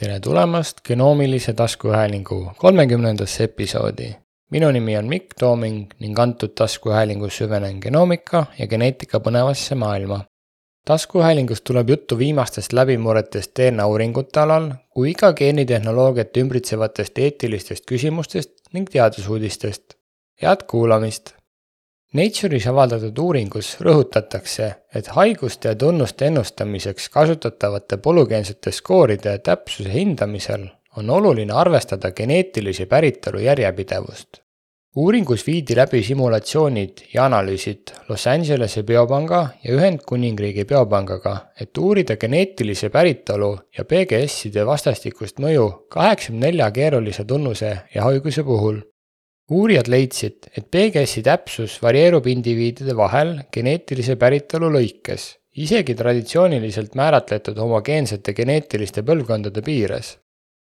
tere tulemast genoomilise taskuhäälingu kolmekümnendasse episoodi. minu nimi on Mikk Tooming ning antud taskuhäälingus süvenen genoomika ja geneetika põnevasse maailma. taskuhäälingus tuleb juttu viimastest läbimurretest DNA uuringute alal kui ka geenitehnoloogiat ümbritsevatest eetilistest küsimustest ning teadusuudistest. head kuulamist! Nature'is avaldatud uuringus rõhutatakse, et haiguste ja tunnuste ennustamiseks kasutatavate polügeensete skooride täpsuse hindamisel on oluline arvestada geneetilise päritolu järjepidevust. uuringus viidi läbi simulatsioonid ja analüüsid Los Angelese biopanga ja Ühendkuningriigi biopangaga, et uurida geneetilise päritolu ja PGS-ide vastastikust mõju kaheksakümne nelja keerulise tunnuse ja haiguse puhul uurijad leidsid, et PGS-i täpsus varieerub indiviidide vahel geneetilise päritolu lõikes, isegi traditsiooniliselt määratletud homogeensete geneetiliste põlvkondade piires.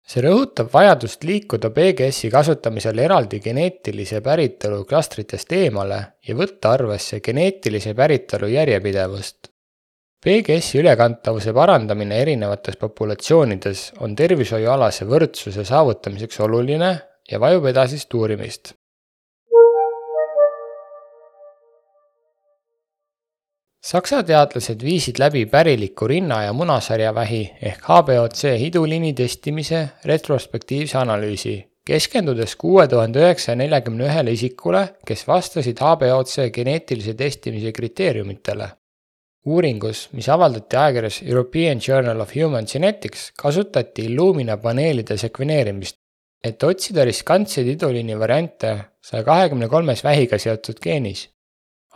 see rõhutab vajadust liikuda PGS-i kasutamisel eraldi geneetilise päritolu klastritest eemale ja võtta arvesse geneetilise päritolu järjepidevust. PGS-i ülekantavuse parandamine erinevates populatsioonides on tervishoiualase võrdsuse saavutamiseks oluline ja vajub edasist uurimist. saksa teadlased viisid läbi päriliku rinna- ja munasarjavähi ehk HBOC hiduliini testimise retrospektiivse analüüsi, keskendudes kuue tuhande üheksasaja neljakümne ühele isikule, kes vastasid HBOC geneetilise testimise kriteeriumitele uuringus, mis avaldati ajakirjas European Journal of Human Genetics, kasutati Illumina paneelide sekveneerimist et otsida riskantseid iduliini variante saja kahekümne kolmes vähiga seotud geenis.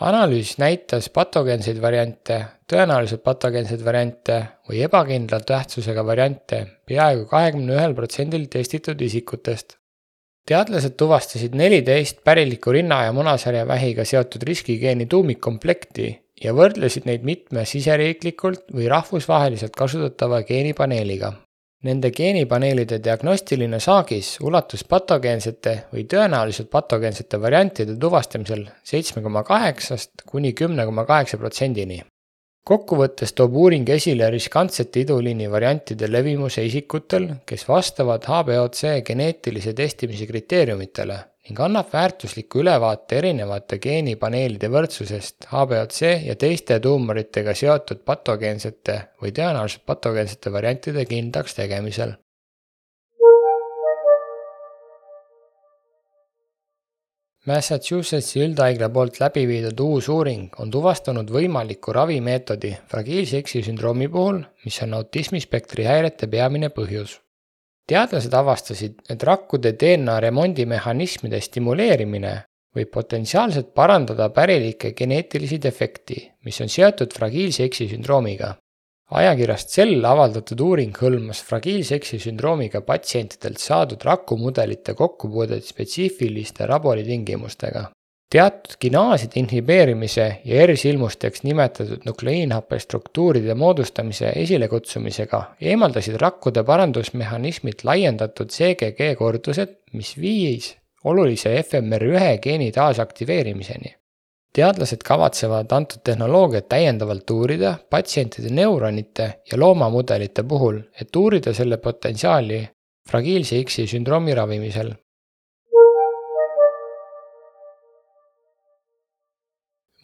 analüüs näitas patogeenseid variante, tõenäoliselt patogeenseid variante või ebakindla tähtsusega variante peaaegu kahekümne ühel protsendil testitud isikutest. teadlased tuvastasid neliteist päriliku rinna- ja munasarja vähiga seotud riskigeeni tuumikkomplekti ja võrdlesid neid mitme siseriiklikult või rahvusvaheliselt kasutatava geenipaneeliga Nende geenipaneelide diagnostiline saagis ulatus patogeensete või tõenäoliselt patogeensete variantide tuvastamisel seitsme koma kaheksast kuni kümne koma kaheksa protsendini. Kokkuvõttes toob uuring esile riskantsete iduliini variantide levimuse isikutel, kes vastavad HBOC geneetilise testimise kriteeriumitele ning annab väärtusliku ülevaate erinevate geenipaneelide võrdsusest HBOC ja teiste tuumoritega seotud patogeensete või tõenäoliselt patogeensete variantide kindlaks tegemisel. Massachusettsi üldhaigla poolt läbi viidud uus uuring on tuvastanud võimaliku ravimeetodi fragiilse X-i sündroomi puhul, mis on autismispektri häirete peamine põhjus teadlased avastasid, et rakkude DNA remondimehhanismide stimuleerimine võib potentsiaalselt parandada pärilikke geneetilisi defekti, mis on seotud fragiilse X-i sündroomiga. Ajakirjas Cell avaldatud uuring hõlmas fragiilse X-i sündroomiga patsientidelt saadud rakumudelite kokkupuudet spetsiifiliste laboritingimustega teatud kinaaside inhibeerimise ja ersilmusteks nimetatud nukleiinhappe struktuuride moodustamise esilekutsumisega eemaldasid rakkude parandusmehhanismid laiendatud CGG kordused, mis viis olulise FMR1 geeni taasaktiveerimiseni. Teadlased kavatsevad antud tehnoloogiat täiendavalt uurida patsientide neuronite ja loomamudelite puhul, et uurida selle potentsiaali fragiilse X-i sündroomi ravimisel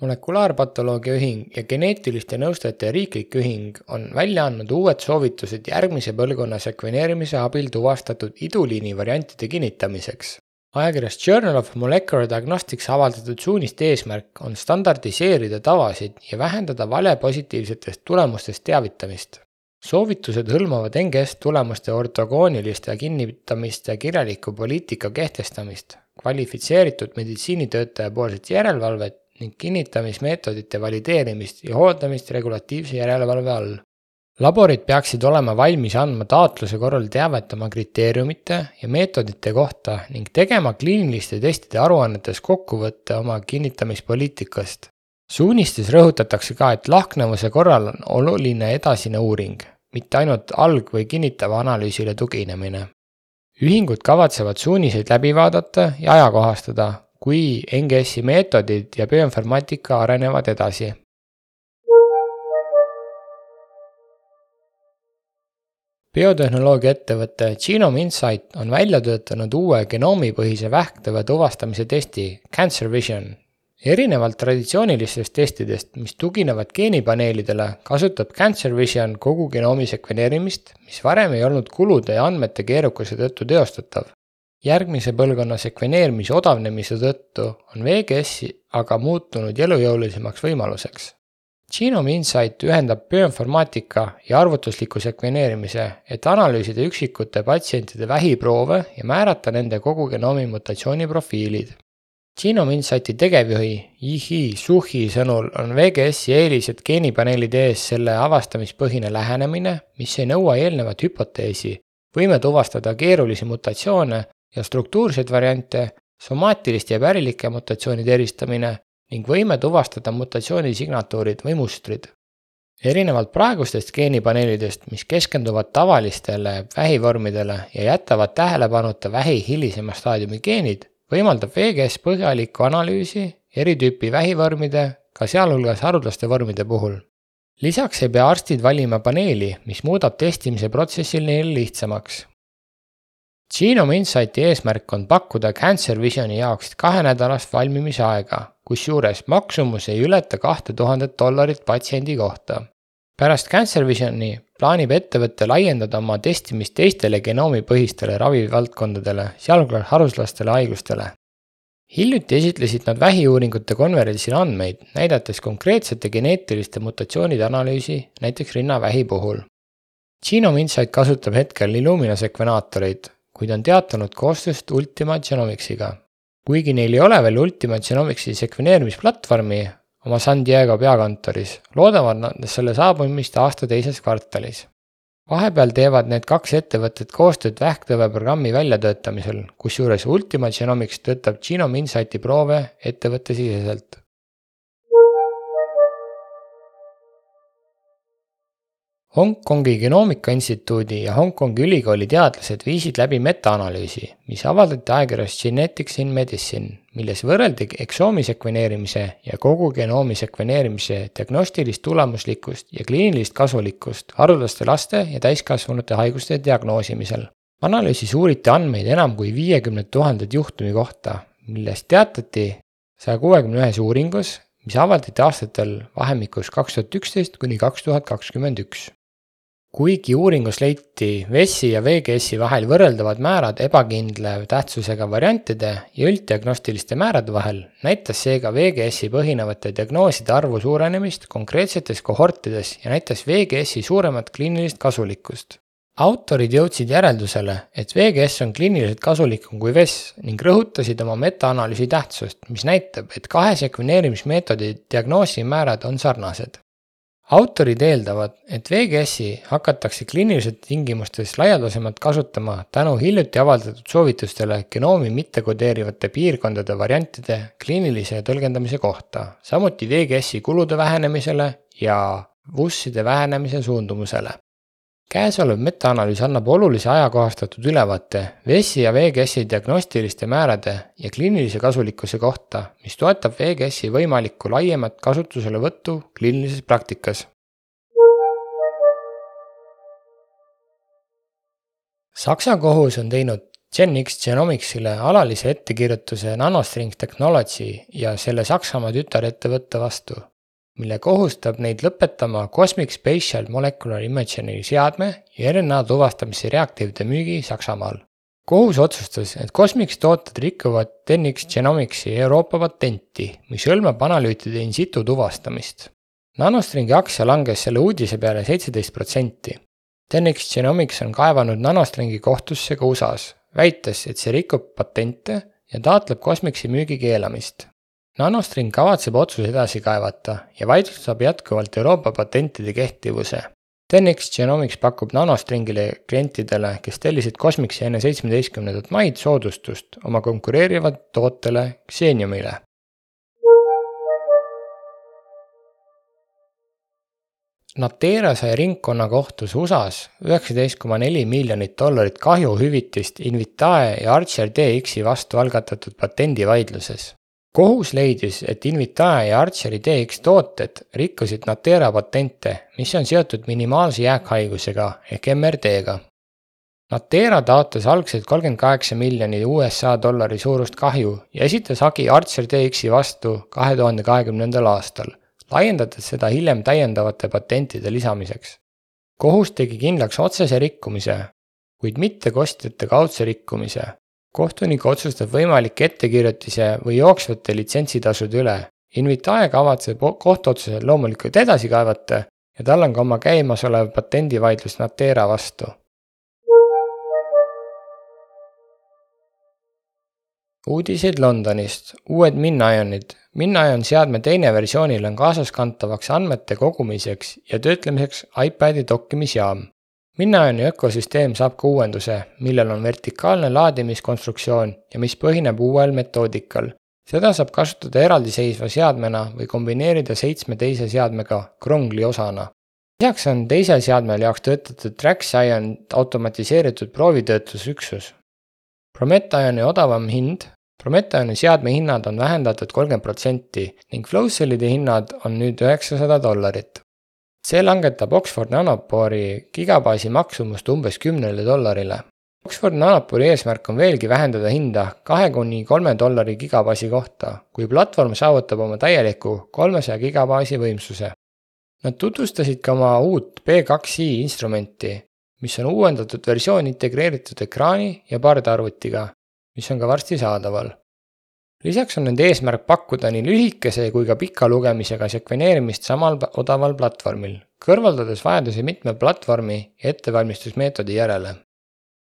molekulaarpatoloogia ühing ja geneetiliste nõustajate riiklik ühing on välja andnud uued soovitused järgmise põlvkonna sekveneerimise abil tuvastatud iduliini variantide kinnitamiseks. Ajakirjas Journal of Molecular Diagnostics avaldatud suuniste eesmärk on standardiseerida tavasid ja vähendada valepositiivsetest tulemustest teavitamist. soovitused hõlmavad NGS tulemuste ortogooniliste kinnitamiste kirjaliku poliitika kehtestamist, kvalifitseeritud meditsiinitöötaja poolset järelevalvet ning kinnitamismeetodite valideerimist ja hooldamist regulatiivse järelevalve all. Laborid peaksid olema valmis andma taotluse korral teavet oma kriteeriumite ja meetodite kohta ning tegema kliiniliste testide aruannetes kokkuvõtte oma kinnitamispoliitikast. suunistes rõhutatakse ka, et lahknevuse korral on oluline edasine uuring, mitte ainult alg- või kinnitava analüüsile tuginemine ühingud kavatsevad suuniseid läbi vaadata ja ajakohastada, kui NGS-i meetodid ja bioinformaatika arenevad edasi. 'Äh, biotehnoloogia ettevõte Genome Insight on välja töötanud uue genoomipõhise vähktõve tuvastamise testi Cancer Vision. erinevalt traditsioonilistest testidest, mis tuginevad geenipaneelidele, kasutab Cancer Vision kogu genoomi sekveneerimist, mis varem ei olnud kulude ja andmete keerukuse tõttu teostatav. järgmise põlvkonna sekveneerimise odavnemise tõttu on VGS aga muutunud elujõulisemaks võimaluseks Genome Insight ühendab bioinformaatika ja arvutusliku sekveneerimise, et analüüsida üksikute patsientide vähiproove ja määrata nende kogu genoomi mutatsiooni profiilid. Genome Insighti tegevjuhi Yihi Suhi sõnul on VGS-i eelised geenipaneelide ees selle avastamispõhine lähenemine, mis ei nõua eelnevat hüpoteesi, võime tuvastada keerulisi mutatsioone ja struktuurseid variante, somaatiliste ja pärilike mutatsioonide eristamine ning võime tuvastada mutatsiooni signatuurid või mustrid. erinevalt praegustest geenipaneelidest, mis keskenduvad tavalistele vähivormidele ja jätavad tähelepanuta vähi hilisema staadiumi geenid, võimaldab VGS põhjalikku analüüsi eri tüüpi vähivormide, ka sealhulgas haruldaste vormide puhul. lisaks ei pea arstid valima paneeli, mis muudab testimise protsessi neil lihtsamaks Genome Insighti eesmärk on pakkuda Cancer Visioni jaoks kahenädalast valmimise aega, kusjuures maksumus ei ületa kahte tuhandet dollarit patsiendi kohta. pärast Cancer Visioni plaanib ettevõte laiendada oma testimist teistele genoomipõhistele ravivaldkondadele, sealhulgas haruslastele haigustele. hiljuti esitlesid nad vähiuuringute konverentsil andmeid, näidates konkreetsete geneetiliste mutatsioonide analüüsi näiteks rinnavähi puhul. Genome Insight kasutab hetkel Illumina sekvenaatoreid, kuid on teatanud koostööst Ultima Genomicsiga. kuigi neil ei ole veel Ultima Genomicsi sekveneerimisplatvormi oma San Diego peakontoris, loodavad nad selle saabumist aasta teises kvartalis. vahepeal teevad need kaks ettevõtet koostööd vähktõveprogrammi väljatöötamisel, kusjuures Ultima Genomics töötab Genome Insighti proove ettevõttesiseselt Hongkongi Genoomika Instituudi ja Hongkongi ülikooli teadlased viisid läbi metaanalüüsi, mis avaldati ajakirjas Genetics in Medicine, milles võrreldi eksoomi sekveneerimise ja kogu genoomi sekveneerimise diagnostilist tulemuslikkust ja kliinilist kasulikkust haruldaste laste ja täiskasvanute haiguste diagnoosimisel. analüüsis uuriti andmeid enam kui viiekümne tuhandet juhtumi kohta, millest teatati saja kuuekümne ühes uuringus, mis avaldati aastatel vahemikus kaks tuhat üksteist kuni kaks tuhat kakskümmend üks kuigi uuringus leiti VES-i ja VGS-i vahel võrreldavad määrad ebakindla tähtsusega variantide ja ülddiagnostiliste määrade vahel, näitas seega VGS-i põhinevate diagnooside arvu suurenemist konkreetsetes kohortides ja näitas VGS-i suuremat kliinilist kasulikkust. autorid jõudsid järeldusele, et VGS on kliiniliselt kasulikum kui VES ning rõhutasid oma metaanalüüsi tähtsust, mis näitab, et kahe sekveneerimismeetodi diagnoosimäärad on sarnased autorid eeldavad, et VGS-i hakatakse kliinilistes tingimustes laialdasemalt kasutama tänu hiljuti avaldatud soovitustele genoomi mittekodeerivate piirkondade variantide kliinilise tõlgendamise kohta, samuti VGS-i kulude vähenemisele ja VUS-ide vähenemise suundumusele käesolev metaanalüüs annab olulise ajakohastatud ülevaate VES-i ja VGS-i diagnostiliste määrade ja kliinilise kasulikkuse kohta, mis toetab VGS-i võimalikku laiemat kasutuselevõttu kliinilises praktikas. Saksa kohus on teinud GenX Genomicsile alalise ettekirjutuse Nanostring Technology ja selle Saksamaa tütarettevõtte vastu mille kohustab neid lõpetama Cosmic Spatial Molecular Imaging'i seadme ja RNA tuvastamise reaktiivide müügi Saksamaal. kohus otsustas, et Cosmics tooted rikuvad Tenix Genomicsi Euroopa patenti, mis hõlmab analüütide in situ tuvastamist. Nanostringi aktsia langes selle uudise peale seitseteist protsenti. Tenix Genomics on kaevanud Nanostringi kohtusse ka USA-s, väites, et see rikub patente ja taotleb Cosmicsi müügi keelamist Nanostring kavatseb otsuse edasi kaevata ja vaidlustab jätkuvalt Euroopa patentide kehtivuse. Tenix Genomics pakub Nanostringile klientidele, kes tellisid Cosmicsi enne seitsmeteistkümnendat maid soodustust oma konkureerivat tootele Xeniumile. Natera sai ringkonnakohtus USA-s üheksateist koma neli miljonit dollarit kahjuhüvitist Invitae ja Archer DX-i vastu algatatud patendivaidluses kohus leidis, et Invitae ja Archeri DX tooted rikkusid Natera patente, mis on seotud minimaalse jääkhaigusega ehk MRD-ga. Natera taotles algselt kolmkümmend kaheksa miljoni USA dollari suurust kahju ja esitas hagi Archer DX-i vastu kahe tuhande kahekümnendal aastal, laiendades seda hiljem täiendavate patentide lisamiseks. kohus tegi kindlaks otsese rikkumise, kuid mitte kostjate kaudse rikkumise kohtunik otsustab võimalike ettekirjutise või jooksvate litsentsitasude üle. Invitae kavatseb kohtuotsuse loomulikult edasi kaevata ja tal on ka oma käimasolev patendivaidlus Natera vastu. uudiseid Londonist, uued Minionid. Minion seadme teine versioonil on kaasaskantavaks andmete kogumiseks ja töötlemiseks iPadi dokkimisjaam Minnaoni ökosüsteem saab ka uuenduse, millel on vertikaalne laadimiskonstruktsioon ja mis põhineb uuel metoodikal. seda saab kasutada eraldiseisva seadmena või kombineerida seitsme teise seadmega krongli osana. lisaks on teisel seadmel jaoks töötatud TrackScion automatiseeritud proovitöötlusüksus. Prometioni odavam hind Prometioni seadme hinnad on vähendatud kolmkümmend protsenti ning Flowcellide hinnad on nüüd üheksasada dollarit see langetab Oxford Nanopori gigabaasi maksumust umbes kümnele dollarile. Oxford Nanopori eesmärk on veelgi vähendada hinda kahe kuni kolme dollari gigabaasi kohta, kui platvorm saavutab oma täieliku kolmesaja gigabaasi võimsuse. Nad tutvustasid ka oma uut B2i instrumenti, mis on uuendatud versioon integreeritud ekraani ja pardarvutiga, mis on ka varsti saadaval lisaks on nende eesmärk pakkuda nii lühikese kui ka pika lugemisega sekveneerimist samal odaval platvormil, kõrvaldades vajaduse mitme platvormi ja ettevalmistusmeetodi järele.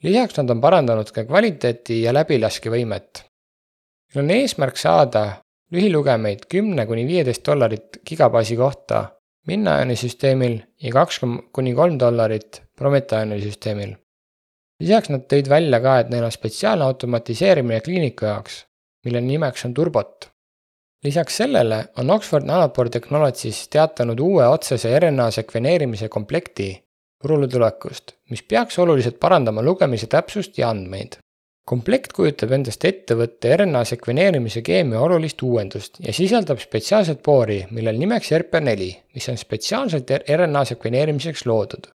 lisaks nad on parandanud ka kvaliteeti ja läbilaskevõimet. Neil on eesmärk saada lühilugemeid kümne kuni viieteist dollarit gigabaasi kohta Minnaani süsteemil ja kaks kuni kolm dollarit Prometiani süsteemil. lisaks nad tõid välja ka, et neil on spetsiaalne automatiseerimine kliiniku jaoks mille nimeks on Turbot. lisaks sellele on Oxford Nanopore Technologies teatanud uue otsese RNA sekveneerimise komplekti turule tulekust, mis peaks oluliselt parandama lugemise täpsust ja andmeid. komplekt kujutab endast ettevõtte RNA sekveneerimise keemia olulist uuendust ja sisaldab spetsiaalset boori, millel nimeks RP4, mis on spetsiaalselt RNA sekveneerimiseks loodud.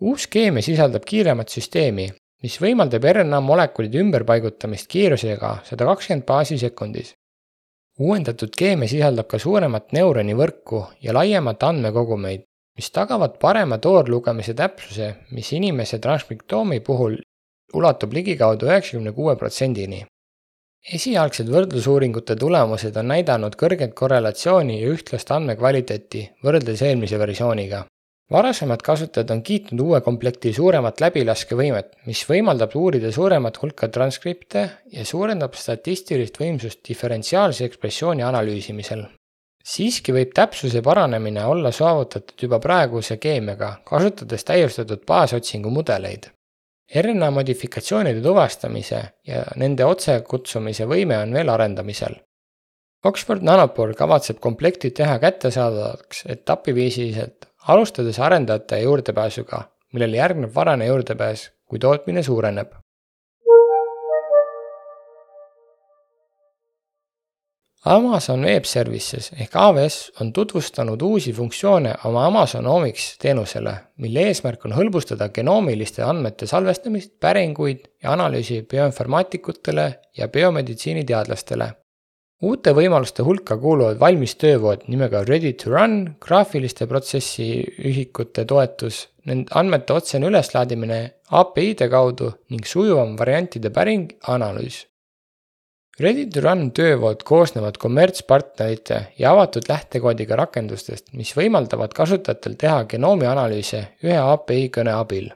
uus keemia sisaldab kiiremat süsteemi, mis võimaldab RNA molekulide ümberpaigutamist kiirusega sada kakskümmend baasi sekundis. uuendatud keemia sisaldab ka suuremat neuronivõrku ja laiemat andmekogumeid, mis tagavad parema toorlugemise täpsuse, mis inimese transmiktoomi puhul ulatub ligikaudu üheksakümne kuue protsendini. esialgsed võrdlusuuringute tulemused on näidanud kõrget korrelatsiooni ja ühtlast andmekvaliteeti võrreldes eelmise versiooniga varasemad kasutajad on kiitnud uue komplekti suuremat läbilaskevõimet, mis võimaldab uurida suuremat hulka transkripte ja suurendab statistilist võimsust diferentsiaalse ekspressiooni analüüsimisel. siiski võib täpsuse paranemine olla saavutatud juba praeguse keemiaga, kasutades täiustatud baasotsingu mudeleid. RNA modifikatsioonide tuvastamise ja nende otsekutsumise võime on veel arendamisel. Oxford Nanopore kavatseb komplekti teha kättesaadavaks etapiviisiliselt alustades arendajate juurdepääsuga, millele järgneb varane juurdepääs, kui tootmine suureneb. Amazon Web Services ehk AWS on tutvustanud uusi funktsioone oma Amazon Omics teenusele, mille eesmärk on hõlbustada genoomiliste andmete salvestamist, päringuid ja analüüsi bioinformaatikutele ja biomeditsiiniteadlastele uute võimaluste hulka kuuluvad valmis töövood nimega Ready to Run, graafiliste protsessiühikute toetus, nende andmete otsene üleslaadimine API-de kaudu ning sujuvam variantide päring, analüüs. Ready to Run töövood koosnevad kommertspartnerite ja avatud lähtekoodiga rakendustest, mis võimaldavad kasutajatel teha genoomi analüüse ühe API kõne abil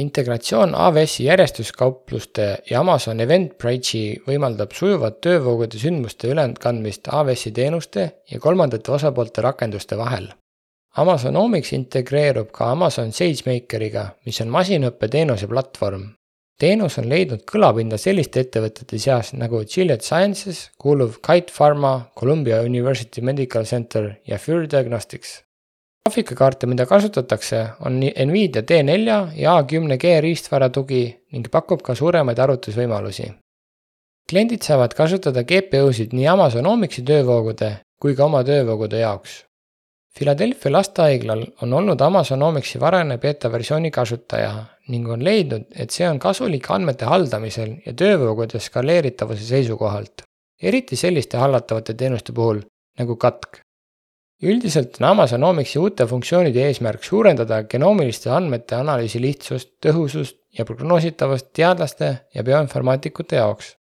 integratsioon AWS-i järjestuskaupluste ja Amazon Eventbridge'i võimaldab sujuvat töövoogude sündmuste ülekandmist AWS-i teenuste ja kolmandate osapoolte rakenduste vahel. Amazon Omics integreerub ka Amazon SageMakeriga, mis on masinõppeteenuse platvorm. teenus on leidnud kõlapinda selliste ettevõtete seas nagu Gilead Sciences, kuuluv Kite Pharma, Columbia University Medical Center ja Fure Diagnostics graafikakaarte, mida kasutatakse, on Nvidia T4 ja A10G riistvara tugi ning pakub ka suuremaid arvutusvõimalusi. kliendid saavad kasutada GPU-sid nii Amazonomics'i töövoogude kui ka oma töövoogude jaoks. Philadelphia lastehaiglal on olnud Amazonomics'i varane beeta versiooni kasutaja ning on leidnud, et see on kasulik andmete haldamisel ja töövoogude skaleeritavuse seisukohalt, eriti selliste hallatavate teenuste puhul nagu katk. Üldiselt on Amazonomicsi uute funktsioonide eesmärk suurendada genoomiliste andmete analüüsi lihtsust, tõhusust ja prognoositavust teadlaste ja bioinformaatikute jaoks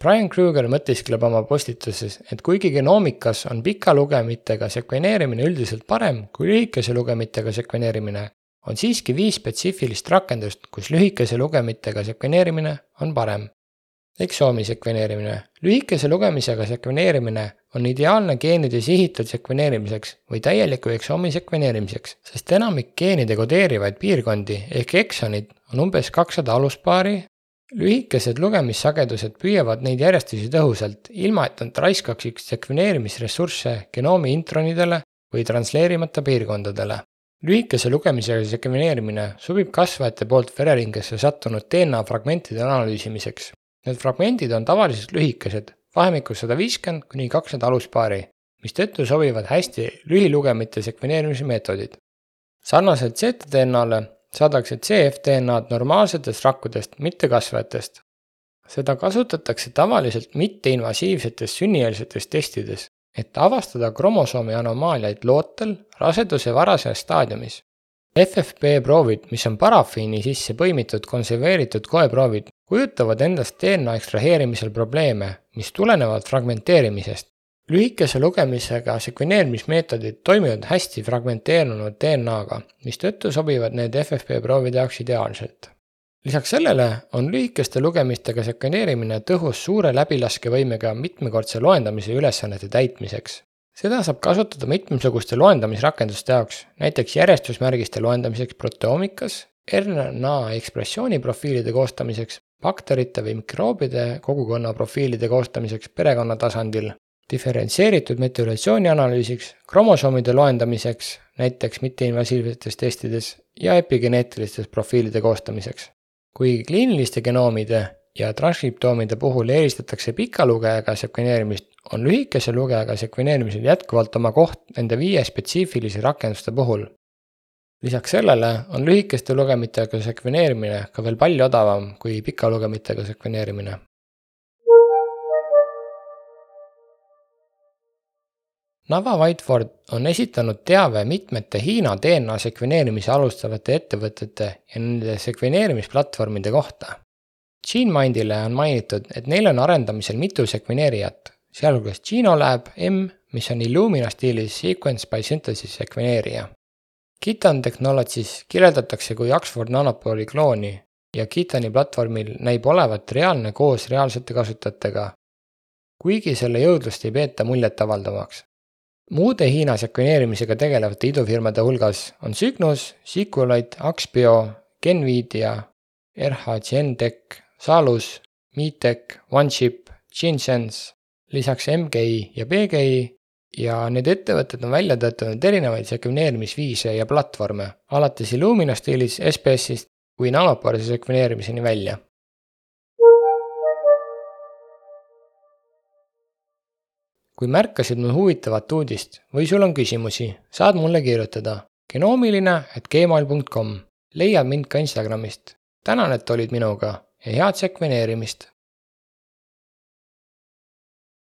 Brian Kruger mõtiskleb oma postituses, et kuigi genoomikas on pika lugemitega sekveneerimine üldiselt parem kui lühikese lugemitega sekveneerimine, on siiski viis spetsiifilist rakendust, kus lühikese lugemitega sekveneerimine on parem. Eksoomi sekveneerimine. lühikese lugemisega sekveneerimine on ideaalne geenide sihitud sekveneerimiseks või täieliku eksoomi sekveneerimiseks, sest enamik geenide kodeerivaid piirkondi ehk eksonid on umbes kakssada aluspaari lühikesed lugemissagedused püüavad neid järjestusi tõhusalt, ilma et nad raiskaks sekveneerimisressursse genoomi intronidele või transleerimata piirkondadele. lühikese lugemisega sekveneerimine sobib kasvajate poolt vereringesse sattunud DNA fragmentide analüüsimiseks. Need fragmendid on tavaliselt lühikesed, vahemikus sada viiskümmend kuni kakssada aluspaari, mistõttu sobivad hästi lühilugemite sekveneerimise meetodid. sarnaselt ZDNA-le saadakse CFDNA-d normaalsetest rakkudest, mitte kasvajatest. seda kasutatakse tavaliselt mitteinvasiivsetes sünnieelsetes testides, et avastada kromosoomi anomaaliaid lootel raseduse varases staadiumis. FFP proovid, mis on parafiini sisse põimitud konserveeritud koeproovid, kujutavad endast DNA ekstraheerimisel probleeme, mis tulenevad fragmenteerimisest lühikese lugemisega sekveneerimismeetodid toimivad hästi fragmenteerunud DNA-ga, mistõttu sobivad need FFP proovide jaoks ideaalselt. lisaks sellele on lühikeste lugemistega sekveneerimine tõhus suure läbilaskevõimega mitmekordse loendamise ülesannete täitmiseks. seda saab kasutada mitmesuguste loendamisrakenduste jaoks, näiteks järjestusmärgiste loendamiseks proteoomikas, RNA ekspressiooni profiilide koostamiseks, bakterite või mikroobide kogukonna profiilide koostamiseks perekonna tasandil diferentseeritud metülatsiooni analüüsiks, kromosoomide loendamiseks, näiteks mitteinvasiivsetes testides, ja epigeneetiliste profiilide koostamiseks. kui kliiniliste genoomide ja transkriptoomide puhul eelistatakse pika lugejaga sekveneerimist, on lühikese lugejaga sekveneerimisel jätkuvalt oma koht nende viie spetsiifilise rakenduste puhul. Lisaks sellele on lühikeste lugemitega sekveneerimine ka veel palju odavam kui pika lugemitega sekveneerimine Nava Whiteford on esitanud teave mitmete Hiina DNA sekveneerimise alustavate ettevõtete ja nende sekveneerimisplatvormide kohta. GeneMindile on mainitud, et neil on arendamisel mitu sekveneerijat, sealhulgas GenoLab M, mis on Illumina stiilis sequence by synthesis sekveneerija. Kitan Technologies kirjeldatakse kui Oxford Nanopoli klooni ja Kitani platvormil näib olevat reaalne koos reaalsete kasutajatega, kuigi selle jõudlust ei peeta muljetavaldavaks muude Hiina sekveneerimisega tegelevate idufirmade hulgas on Cygnus, Sequelite, Axbio, Genvidia, RH Gentech, Salus, Metech, OneChip, GeneSense, lisaks MGI ja BGI ja need ettevõtted on välja töötanud erinevaid sekveneerimisviise ja platvorme, alates Illumina stiilis SPS-ist kui nanopaaride sekveneerimiseni välja kui märkasid mul huvitavat uudist või sul on küsimusi, saad mulle kirjutada genoomiline at gmail.com. leiad mind ka Instagramist. tänan, et olid minuga ja head sekveneerimist!